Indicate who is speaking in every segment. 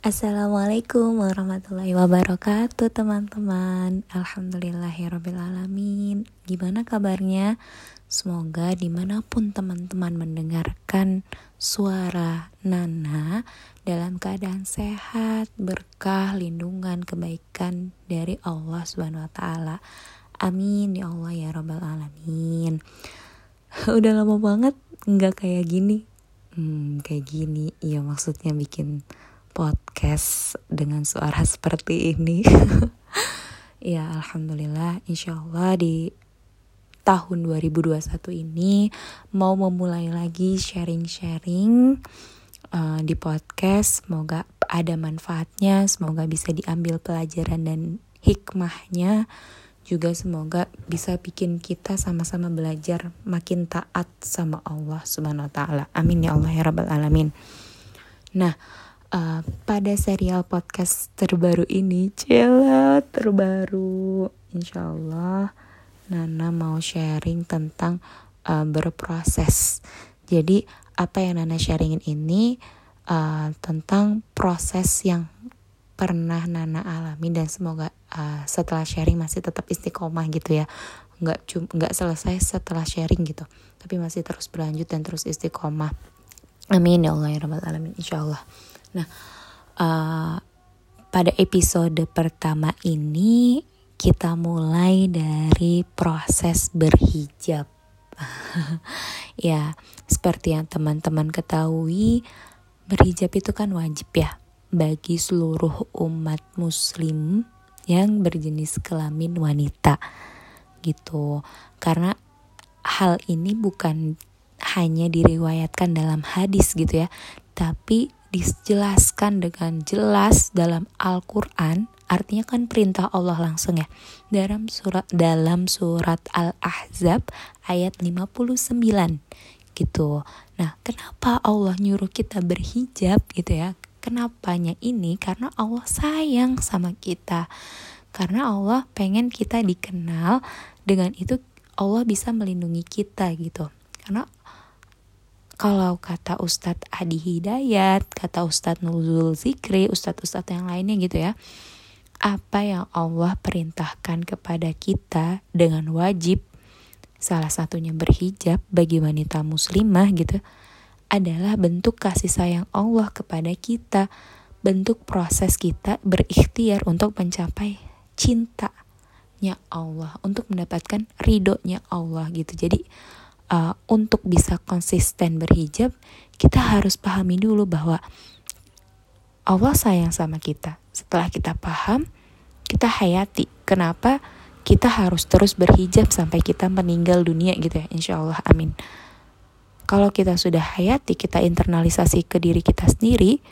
Speaker 1: Assalamualaikum warahmatullahi wabarakatuh teman-teman. Alhamdulillahirrabbilalamin Gimana kabarnya? Semoga di mana pun teman-teman mendengarkan suara Nana Dalam keadaan sehat, berkah, lindungan, kebaikan dari Allah Taala. Amin ya Allah ya Rabbal Alamin. Udah lama banget nggak kayak gini. Hmm kayak gini, iya maksudnya bikin podcast dengan suara seperti ini. ya alhamdulillah insyaallah di tahun 2021 ini mau memulai lagi sharing-sharing uh, di podcast. Semoga ada manfaatnya, semoga bisa diambil pelajaran dan hikmahnya. Juga semoga bisa bikin kita sama-sama belajar makin taat sama Allah Subhanahu wa taala. Amin ya Allah ya rabbal alamin. Nah, uh, pada serial podcast terbaru ini Cila terbaru. Insya Allah Nana mau sharing tentang uh, berproses. Jadi apa yang Nana sharingin ini uh, Tentang proses yang pernah Nana alami Dan semoga uh, setelah sharing masih tetap istiqomah gitu ya. Nggak nggak selesai setelah sharing gitu tapi masih terus berlanjut dan terus istiqomah. Amin ya Allah ya rabbal alamin insyaallah Nah, uh, pada episode pertama ini kita mulai dari proses berhijab. ya, seperti yang teman-teman ketahui, berhijab itu kan wajib ya bagi seluruh umat muslim yang berjenis kelamin wanita. Gitu. Karena hal ini bukan hanya diriwayatkan dalam hadis gitu ya, tapi dijelaskan dengan jelas dalam Al-Qur'an artinya kan perintah Allah langsung ya dalam surat dalam surat Al-Ahzab ayat 59 gitu. Nah, kenapa Allah nyuruh kita berhijab gitu ya? Kenapanya ini karena Allah sayang sama kita. Karena Allah pengen kita dikenal dengan itu Allah bisa melindungi kita gitu. Karena kalau kata Ustadz Adi Hidayat, kata Ustadz Nuzul Zikri, Ustadz-Ustadz yang lainnya gitu ya, apa yang Allah perintahkan kepada kita dengan wajib, salah satunya berhijab bagi wanita muslimah gitu, adalah bentuk kasih sayang Allah kepada kita, bentuk proses kita berikhtiar untuk mencapai cintanya Allah, untuk mendapatkan ridhonya Allah gitu. Jadi uh, untuk bisa konsisten berhijab, kita harus pahami dulu bahwa Allah sayang sama kita. Setelah kita paham, kita hayati. Kenapa kita harus terus berhijab sampai kita meninggal dunia gitu ya, insya Allah, amin. Kalau kita sudah hayati, kita internalisasi ke diri kita sendiri,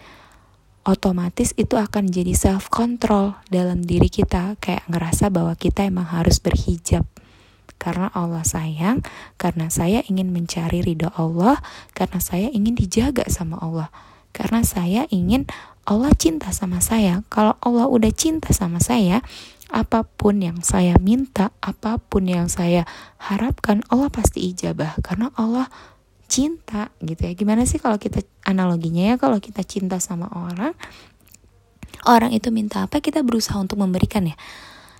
Speaker 1: otomatis itu akan jadi self control dalam diri kita, kayak ngerasa bahwa kita emang harus berhijab karena Allah sayang, karena saya ingin mencari ridho Allah, karena saya ingin dijaga sama Allah, karena saya ingin Allah cinta sama saya. Kalau Allah udah cinta sama saya, apa pun yang saya minta, apa pun yang saya harapkan, Allah pasti ijabah karena Allah cinta gitu ya. Gimana sih kalau kita analoginya ya kalau kita cinta sama orang, orang itu minta apa kita berusaha untuk memberikan ya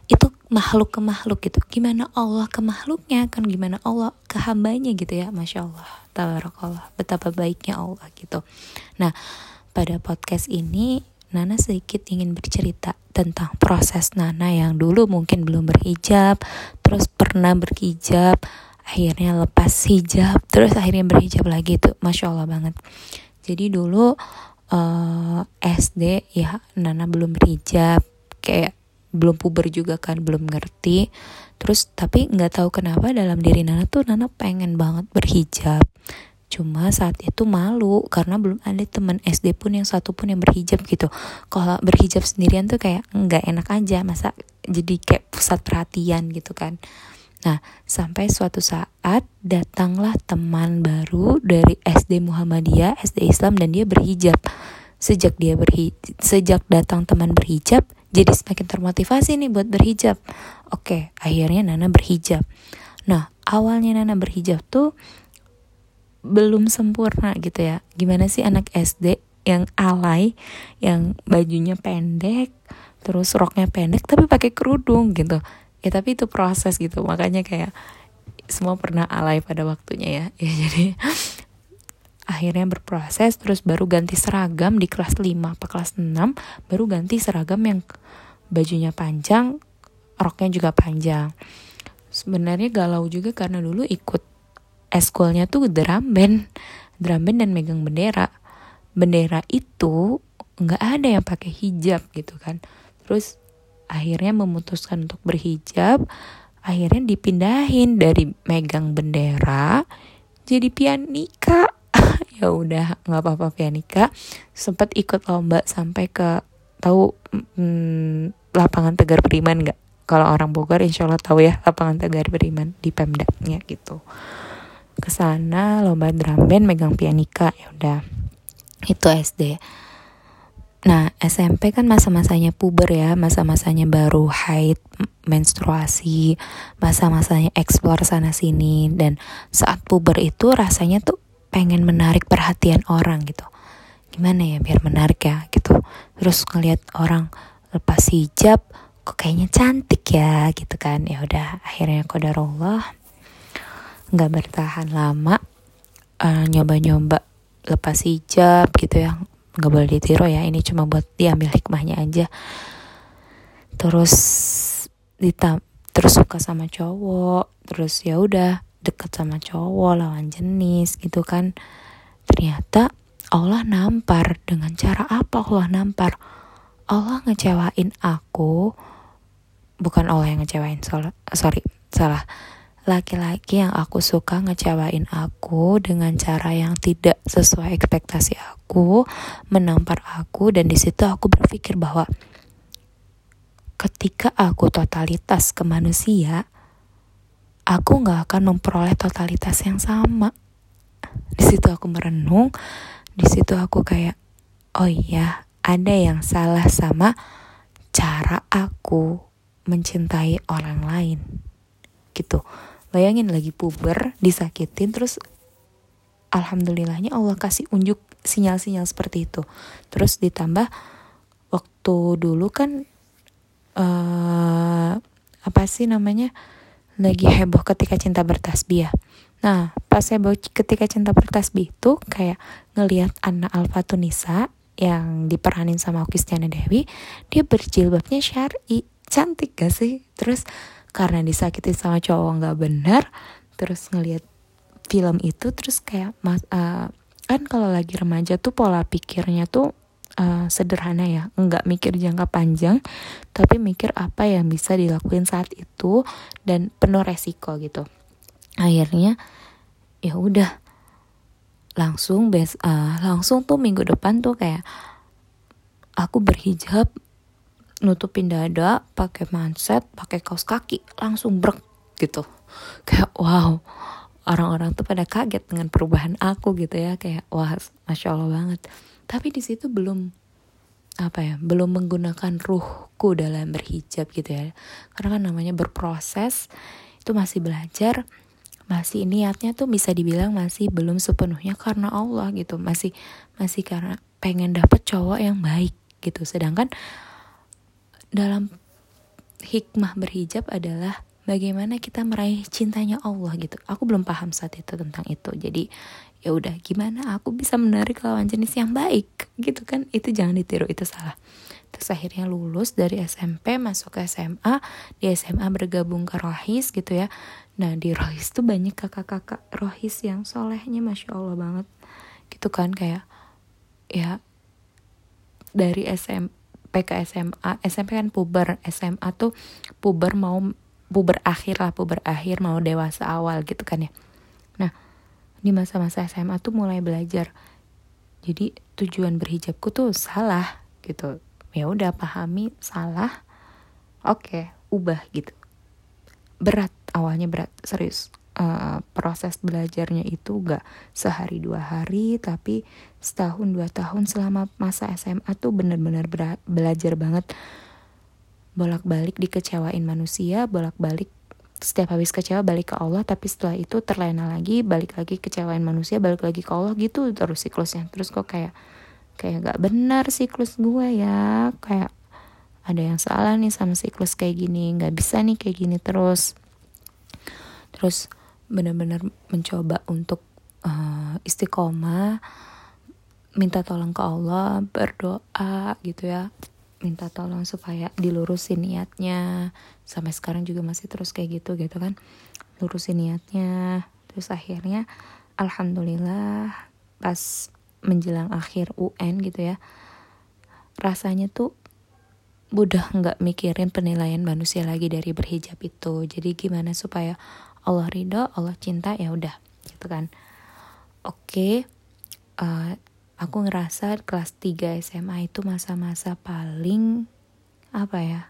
Speaker 1: itu makhluk ke makhluk gitu. Gimana Allah ke makhluknya kan gimana Allah ke hambanya gitu ya. Masya Allah. Tabarakallah. Betapa baiknya Allah gitu. Nah pada podcast ini Nana sedikit ingin bercerita tentang proses Nana yang dulu mungkin belum berhijab terus pernah berhijab akhirnya lepas hijab terus akhirnya berhijab lagi tuh. Masya Allah banget. Jadi dulu uh, eh, SD ya Nana belum berhijab. Kayak belum puber juga kan belum ngerti. Terus tapi nggak tahu kenapa dalam diri Nana tuh Nana pengen banget berhijab. Cuma saat itu malu karena belum ada teman SD pun yang satu pun yang berhijab gitu. Kalau berhijab sendirian tuh kayak nggak enak aja masa jadi kayak pusat perhatian gitu kan. Nah, sampai suatu saat datanglah teman baru dari SD Muhammadiyah, SD Islam dan dia berhijab. Sejak dia berhi sejak datang teman berhijab, jadi semakin termotivasi nih buat berhijab. Oke, akhirnya Nana berhijab. Nah, awalnya Nana berhijab tuh belum sempurna gitu ya. Gimana sih anak SD yang alay yang bajunya pendek terus roknya pendek tapi pakai kerudung gitu ya tapi itu proses gitu makanya kayak semua pernah alay pada waktunya ya ya jadi akhirnya berproses terus baru ganti seragam di kelas 5 apa kelas 6 baru ganti seragam yang bajunya panjang roknya juga panjang. Sebenarnya galau juga karena dulu ikut eskulnya tuh drum band drum band dan megang bendera. Bendera itu nggak ada yang pakai hijab gitu kan. Terus akhirnya memutuskan untuk berhijab akhirnya dipindahin dari megang bendera jadi pianika ya udah nggak apa-apa pianika sempat ikut lomba sampai ke tahu hmm, lapangan Tegar Beriman nggak? Kalau orang Bogor insya Allah tahu ya lapangan Tegar Beriman di Pemdanya gitu. Ke sana lomba drum band megang pianika ya udah. Itu SD Nah, SMP kan masa-masanya puber ya, masa-masanya baru haid, menstruasi, masa-masanya eksplor sana sini dan saat puber itu rasanya tuh pengen menarik perhatian orang gitu. Gimana ya biar menarik ya gitu. Terus ngeliat orang lepas hijab kok kayaknya cantik ya gitu kan. Ya udah akhirnya kodarullah nggak bertahan lama uh, nyoba-nyoba lepas hijab gitu ya. Nggak boleh ditiru ya ini cuma buat diambil hikmahnya aja. Terus ditam terus suka sama cowok terus ya udah deket sama cowok lawan jenis gitu kan. Ternyata Allah nampar. Dengan cara apa Allah nampar? Allah ngecewain aku. Bukan Allah yang ngecewain sorry salah. Laki-laki yang aku suka ngecewain aku dengan cara yang tidak sesuai ekspektasi aku menampar aku dan di situ aku berpikir bahwa ketika aku totalitas ke manusia aku nggak akan memperoleh totalitas yang sama. Di situ aku merenung, di situ aku kayak, oh iya, ada yang salah sama cara aku mencintai orang lain. Gitu. Bayangin lagi puber, disakitin, terus alhamdulillahnya Allah kasih unjuk sinyal-sinyal seperti itu. Terus ditambah waktu dulu kan uh, apa sih namanya? Lagi heboh ketika cinta bertasbih ya. Nah, pas heboh ketika cinta bertasbih itu kayak ngelihat anak Alfa Tunisa yang diperanin sama Kristiana Dewi, dia berjilbabnya syari. Cantik gak sih? Terus karena disakiti sama cowok nggak benar, terus ngelihat film itu terus kayak mas, uh, kan kalau lagi remaja tuh pola pikirnya tuh uh, sederhana ya. Nggak mikir jangka panjang tapi mikir apa yang bisa dilakuin saat itu dan penuh resiko gitu. Akhirnya ya udah. Langsung bes uh, langsung tuh minggu depan tuh kayak aku berhijab nutupin dada pakai manset pakai kaos kaki langsung brek gitu. Kayak wow orang-orang tuh pada kaget dengan perubahan aku gitu ya. Kayak wah masya allah banget tapi di situ belum apa ya belum menggunakan ruhku dalam berhijab gitu ya. Karena kan namanya berproses itu masih belajar masih niatnya tuh bisa dibilang masih belum sepenuhnya karena Allah gitu. Masih masih karena pengen dapet cowok yang baik gitu. Sedangkan dalam hikmah berhijab adalah bagaimana kita meraih cintanya Allah gitu. Aku belum paham saat itu tentang itu. Jadi ya udah gimana? Aku bisa menarik lawan jenis yang baik gitu kan? Itu jangan ditiru itu salah. Terus akhirnya lulus dari SMP masuk ke SMA di SMA bergabung ke Rohis gitu ya. Nah di Rohis tuh banyak kakak-kakak Rohis yang solehnya masya Allah banget. Gitu kan kayak ya dari SMP ke SMA SMP kan puber SMA tuh puber mau puber akhir lah puber akhir mau dewasa awal gitu kan ya di masa-masa SMA tuh mulai belajar jadi tujuan berhijabku tuh salah gitu. Ya udah pahami salah oke okay, ubah gitu. Berat awalnya berat serius. Uh, proses belajarnya itu gak sehari dua hari tapi setahun dua tahun selama masa SMA tuh bener-bener belajar banget. Bolak-balik dikecewain manusia bolak-balik setiap habis kecewa balik ke Allah tapi setelah itu terlena lagi balik lagi kecewain manusia balik lagi ke Allah gitu terus siklusnya. Terus kok kayak kayak gak benar siklus gue ya. Kayak ada yang salah nih sama siklus kayak gini nggak bisa nih kayak gini terus. Terus benar-benar mencoba untuk uh, istiqomah minta tolong ke Allah berdoa gitu ya minta tolong supaya dilurusin niatnya. Sampai sekarang juga masih terus kayak gitu gitu kan. Lurusin niatnya. Terus akhirnya alhamdulillah pas menjelang akhir UN gitu ya rasanya tuh udah nggak mikirin penilaian manusia lagi dari berhijab itu. Jadi gimana supaya Allah ridho Allah cinta ya udah gitu kan. Oke okay, uh, eh, aku ngerasa kelas 3 SMA itu masa-masa paling apa ya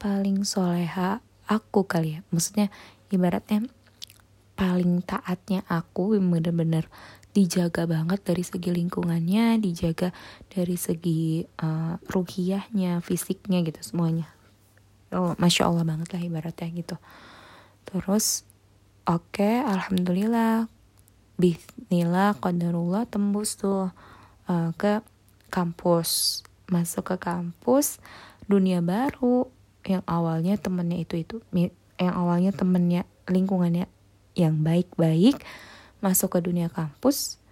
Speaker 1: paling soleha aku kali ya maksudnya ibaratnya paling taatnya aku bener-bener dijaga banget dari segi lingkungannya, dijaga dari segi uh, ruhiyahnya, fisiknya gitu semuanya. Oh, masya Allah banget lah ibaratnya gitu. Terus, oke, okay, alhamdulillah, bismillah, qadarullah tembus tuh uh, ke kampus, masuk ke kampus, dunia baru. Yang awalnya temennya itu itu, yang awalnya temennya lingkungannya yang baik-baik masuk ke dunia kampus.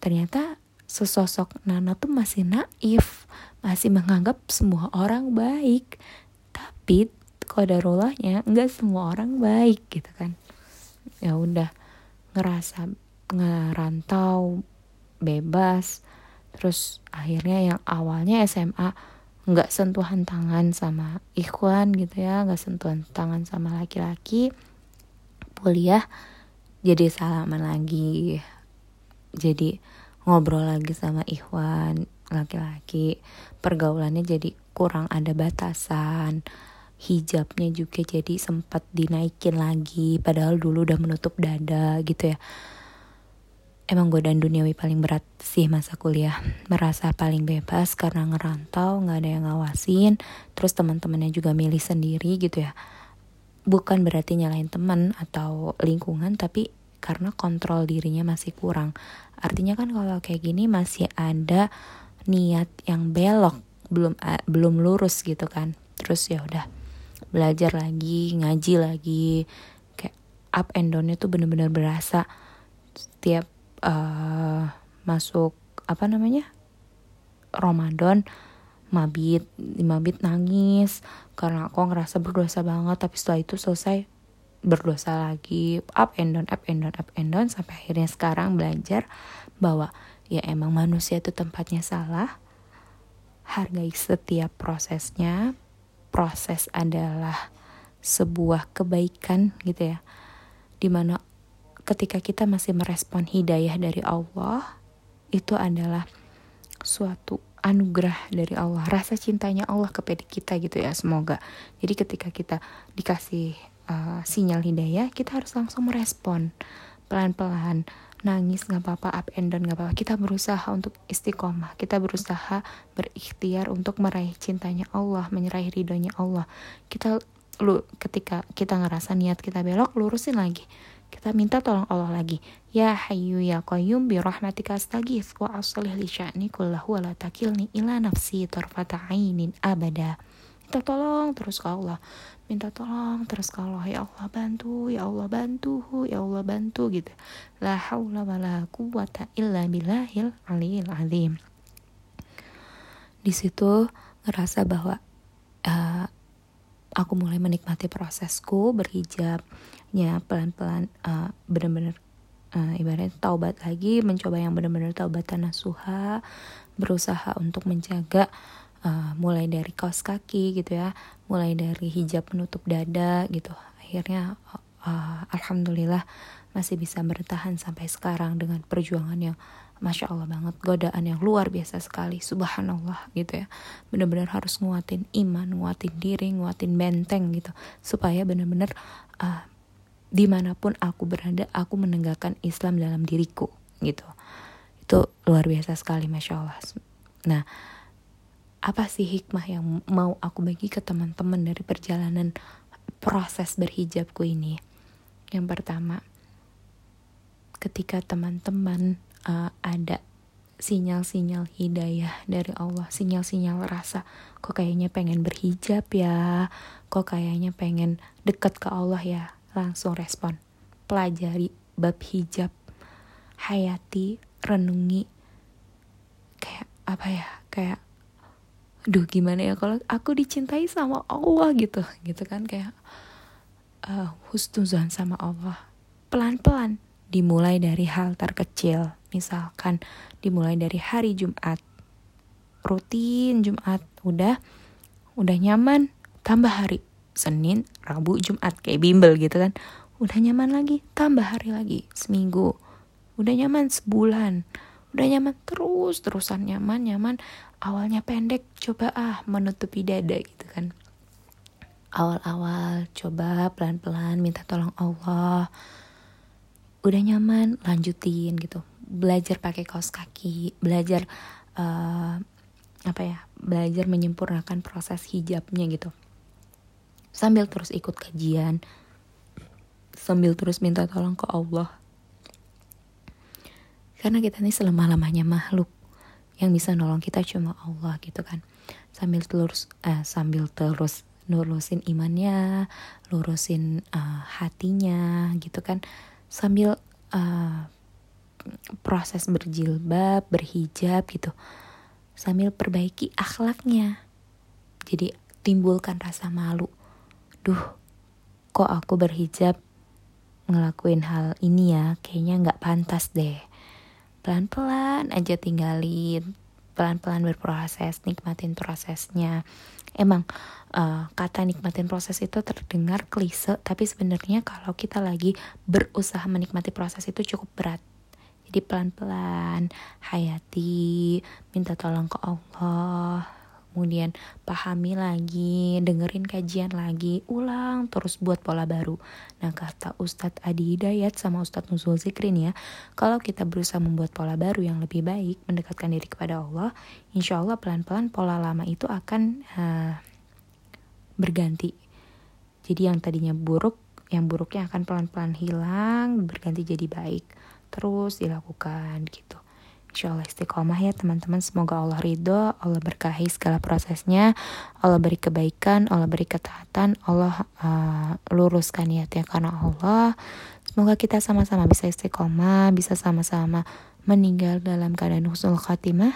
Speaker 1: Ternyata sesosok Nana tuh masih naif masih menganggap semua orang baik. Tapi kodarullahnya nggak semua orang baik gitu kan. Ya udah ngerasa ngerantau bebas. Terus akhirnya yang awalnya SMA nggak sentuhan tangan sama ikhwan gitu ya nggak sentuhan tangan sama laki-laki kuliah jadi salaman lagi. Jadi ngobrol lagi sama Ikhwan laki-laki. Pergaulannya jadi kurang ada batasan. Hijabnya juga jadi sempat dinaikin lagi padahal dulu udah menutup dada gitu ya emang godaan duniawi paling berat sih masa kuliah. Merasa paling bebas karena ngerantau nggak ada yang ngawasin terus teman-temannya juga milih sendiri gitu ya. Bukan berarti nyalain teman atau lingkungan tapi karena kontrol dirinya masih kurang. Artinya kan kalau kayak gini masih ada niat yang belok belum uh, belum lurus gitu kan. Terus ya udah belajar lagi ngaji lagi. Kayak up and downnya tuh bener-bener berasa setiap uh, masuk apa namanya Ramadan mabit mabit nangis karena aku ngerasa berdosa banget tapi setelah itu selesai berdosa lagi. Up and down up and down up and down sampai akhirnya sekarang belajar bahwa ya emang manusia itu tempatnya salah. Hargai setiap prosesnya. Proses adalah sebuah kebaikan gitu ya. Di mana ketika kita masih merespon hidayah dari Allah itu adalah suatu anugerah dari Allah rasa cintanya Allah kepada kita gitu ya semoga. Jadi ketika kita dikasih uh, sinyal hidayah kita harus langsung merespon. Pelan-pelan nangis nggak apa-apa up and down nggak apa-apa. Kita berusaha untuk istiqomah kita berusaha berikhtiar untuk meraih cintanya Allah menyerahi ridhonya Allah. Kita lu ketika kita ngerasa niat kita belok lurusin lagi kita minta tolong Allah lagi. Ya Hayyu ya Qayyum bi rahmatika astaghits wa aslih li sya'ni kullahu wa la takilni ila nafsi tarfata ainin abada. Minta tolong terus ke Allah. Minta tolong terus ke Allah. Ya Allah bantu, ya Allah bantu, ya Allah bantu gitu. La haula wa la quwata illa billahil aliyil azim. Di situ ngerasa bahwa uh, aku mulai menikmati prosesku berhijab ya pelan-pelan uh, bener-bener uh, ibaratnya taubat lagi mencoba yang benar-benar taubatan nasuha berusaha untuk menjaga uh, mulai dari kaos kaki gitu ya mulai dari hijab penutup dada gitu. Akhirnya uh, alhamdulillah masih bisa bertahan sampai sekarang dengan perjuangan yang Masya Allah banget godaan yang luar biasa sekali Subhanallah gitu ya. Bener-bener harus nguatin iman Nguatin diri, nguatin benteng gitu. Supaya bener-bener uh, di mana pun aku berada aku menegakkan Islam dalam diriku gitu. Itu luar biasa sekali masya Allah. Nah apa sih hikmah yang mau aku bagi ke teman-teman dari perjalanan proses berhijabku ini yang pertama ketika teman-teman uh, ada sinyal-sinyal hidayah dari Allah, sinyal-sinyal rasa kok kayaknya pengen berhijab ya, kok kayaknya pengen deket ke Allah ya, langsung respon. Pelajari bab hijab, hayati, renungi, kayak apa ya, kayak duh gimana ya kalau aku dicintai sama Allah gitu. Gitu kan kayak uh, husnuzan sama Allah. Pelan-pelan dimulai dari hal terkecil. Misalkan dimulai dari hari Jumat. Rutin Jumat udah udah nyaman tambah hari. Senin Rabu Jumat kayak bimbel gitu kan. Udah nyaman lagi tambah hari lagi. Seminggu udah nyaman sebulan. Udah nyaman terus terusan nyaman nyaman. Awalnya pendek coba ah menutupi dada gitu kan awal-awal coba pelan-pelan minta tolong Allah. Udah nyaman lanjutin gitu. Belajar pakai kaos kaki belajar uh, apa ya belajar menyempurnakan proses hijabnya gitu. Sambil terus ikut kajian sambil terus minta tolong ke Allah. Karena kita ini selemah-lemahnya makhluk yang bisa nolong kita cuma Allah gitu kan. Sambil terus uh, sambil terus lurusin imannya lurusin uh, hatinya gitu kan sambil uh, proses berjilbab, berhijab gitu. Sambil perbaiki akhlaknya. Jadi timbulkan rasa malu. Duh, kok aku berhijab ngelakuin hal ini ya, kayaknya nggak pantas deh. Pelan-pelan aja tinggalin, pelan-pelan berproses, nikmatin prosesnya. Emang uh, kata nikmatin proses itu terdengar klise, tapi sebenarnya kalau kita lagi berusaha menikmati proses itu cukup berat. Jadi pelan-pelan hayati, minta tolong ke Allah, kemudian pahami lagi, dengerin kajian lagi, ulang terus buat pola baru. Nah kata Ustadz Adi Hidayat sama Ustadz Nuzul Zikrin ya, kalau kita berusaha membuat pola baru yang lebih baik, mendekatkan diri kepada Allah, insya Allah pelan-pelan pola lama itu akan uh, berganti. Jadi yang tadinya buruk, yang buruknya akan pelan-pelan hilang, berganti jadi baik terus dilakukan gitu Insya Allah istiqomah ya teman-teman. Semoga Allah ridho Allah berkahi segala prosesnya Allah beri kebaikan Allah beri ketaatan Allah uh, luruskan niatnya karena Allah. Semoga kita sama-sama bisa istiqomah Bisa sama-sama meninggal dalam keadaan husnul khatimah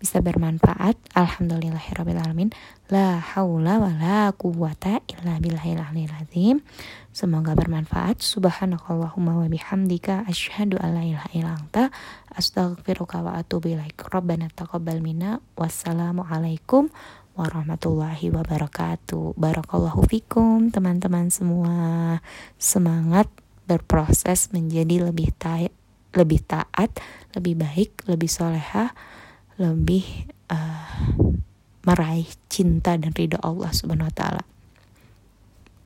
Speaker 1: bisa bermanfaat. Alhamdulillahirobbilalamin la haula wa la quwata illa billahil azim. Semoga bermanfaat. Subhanakallahumma wa bihamdika asyhadu alla ilaha illa anta. Astaghfiruka wa atubu ilaik. Rabbana taqabbal minna. Wassalamu alaikum warahmatullahi wabarakatuh. Barakallahu fikum teman-teman semua. Semangat berproses menjadi lebih taat lebih taat, lebih baik, lebih solehah, lebih uh, meraih cinta dan ridho Allah Subhanahu wa taala.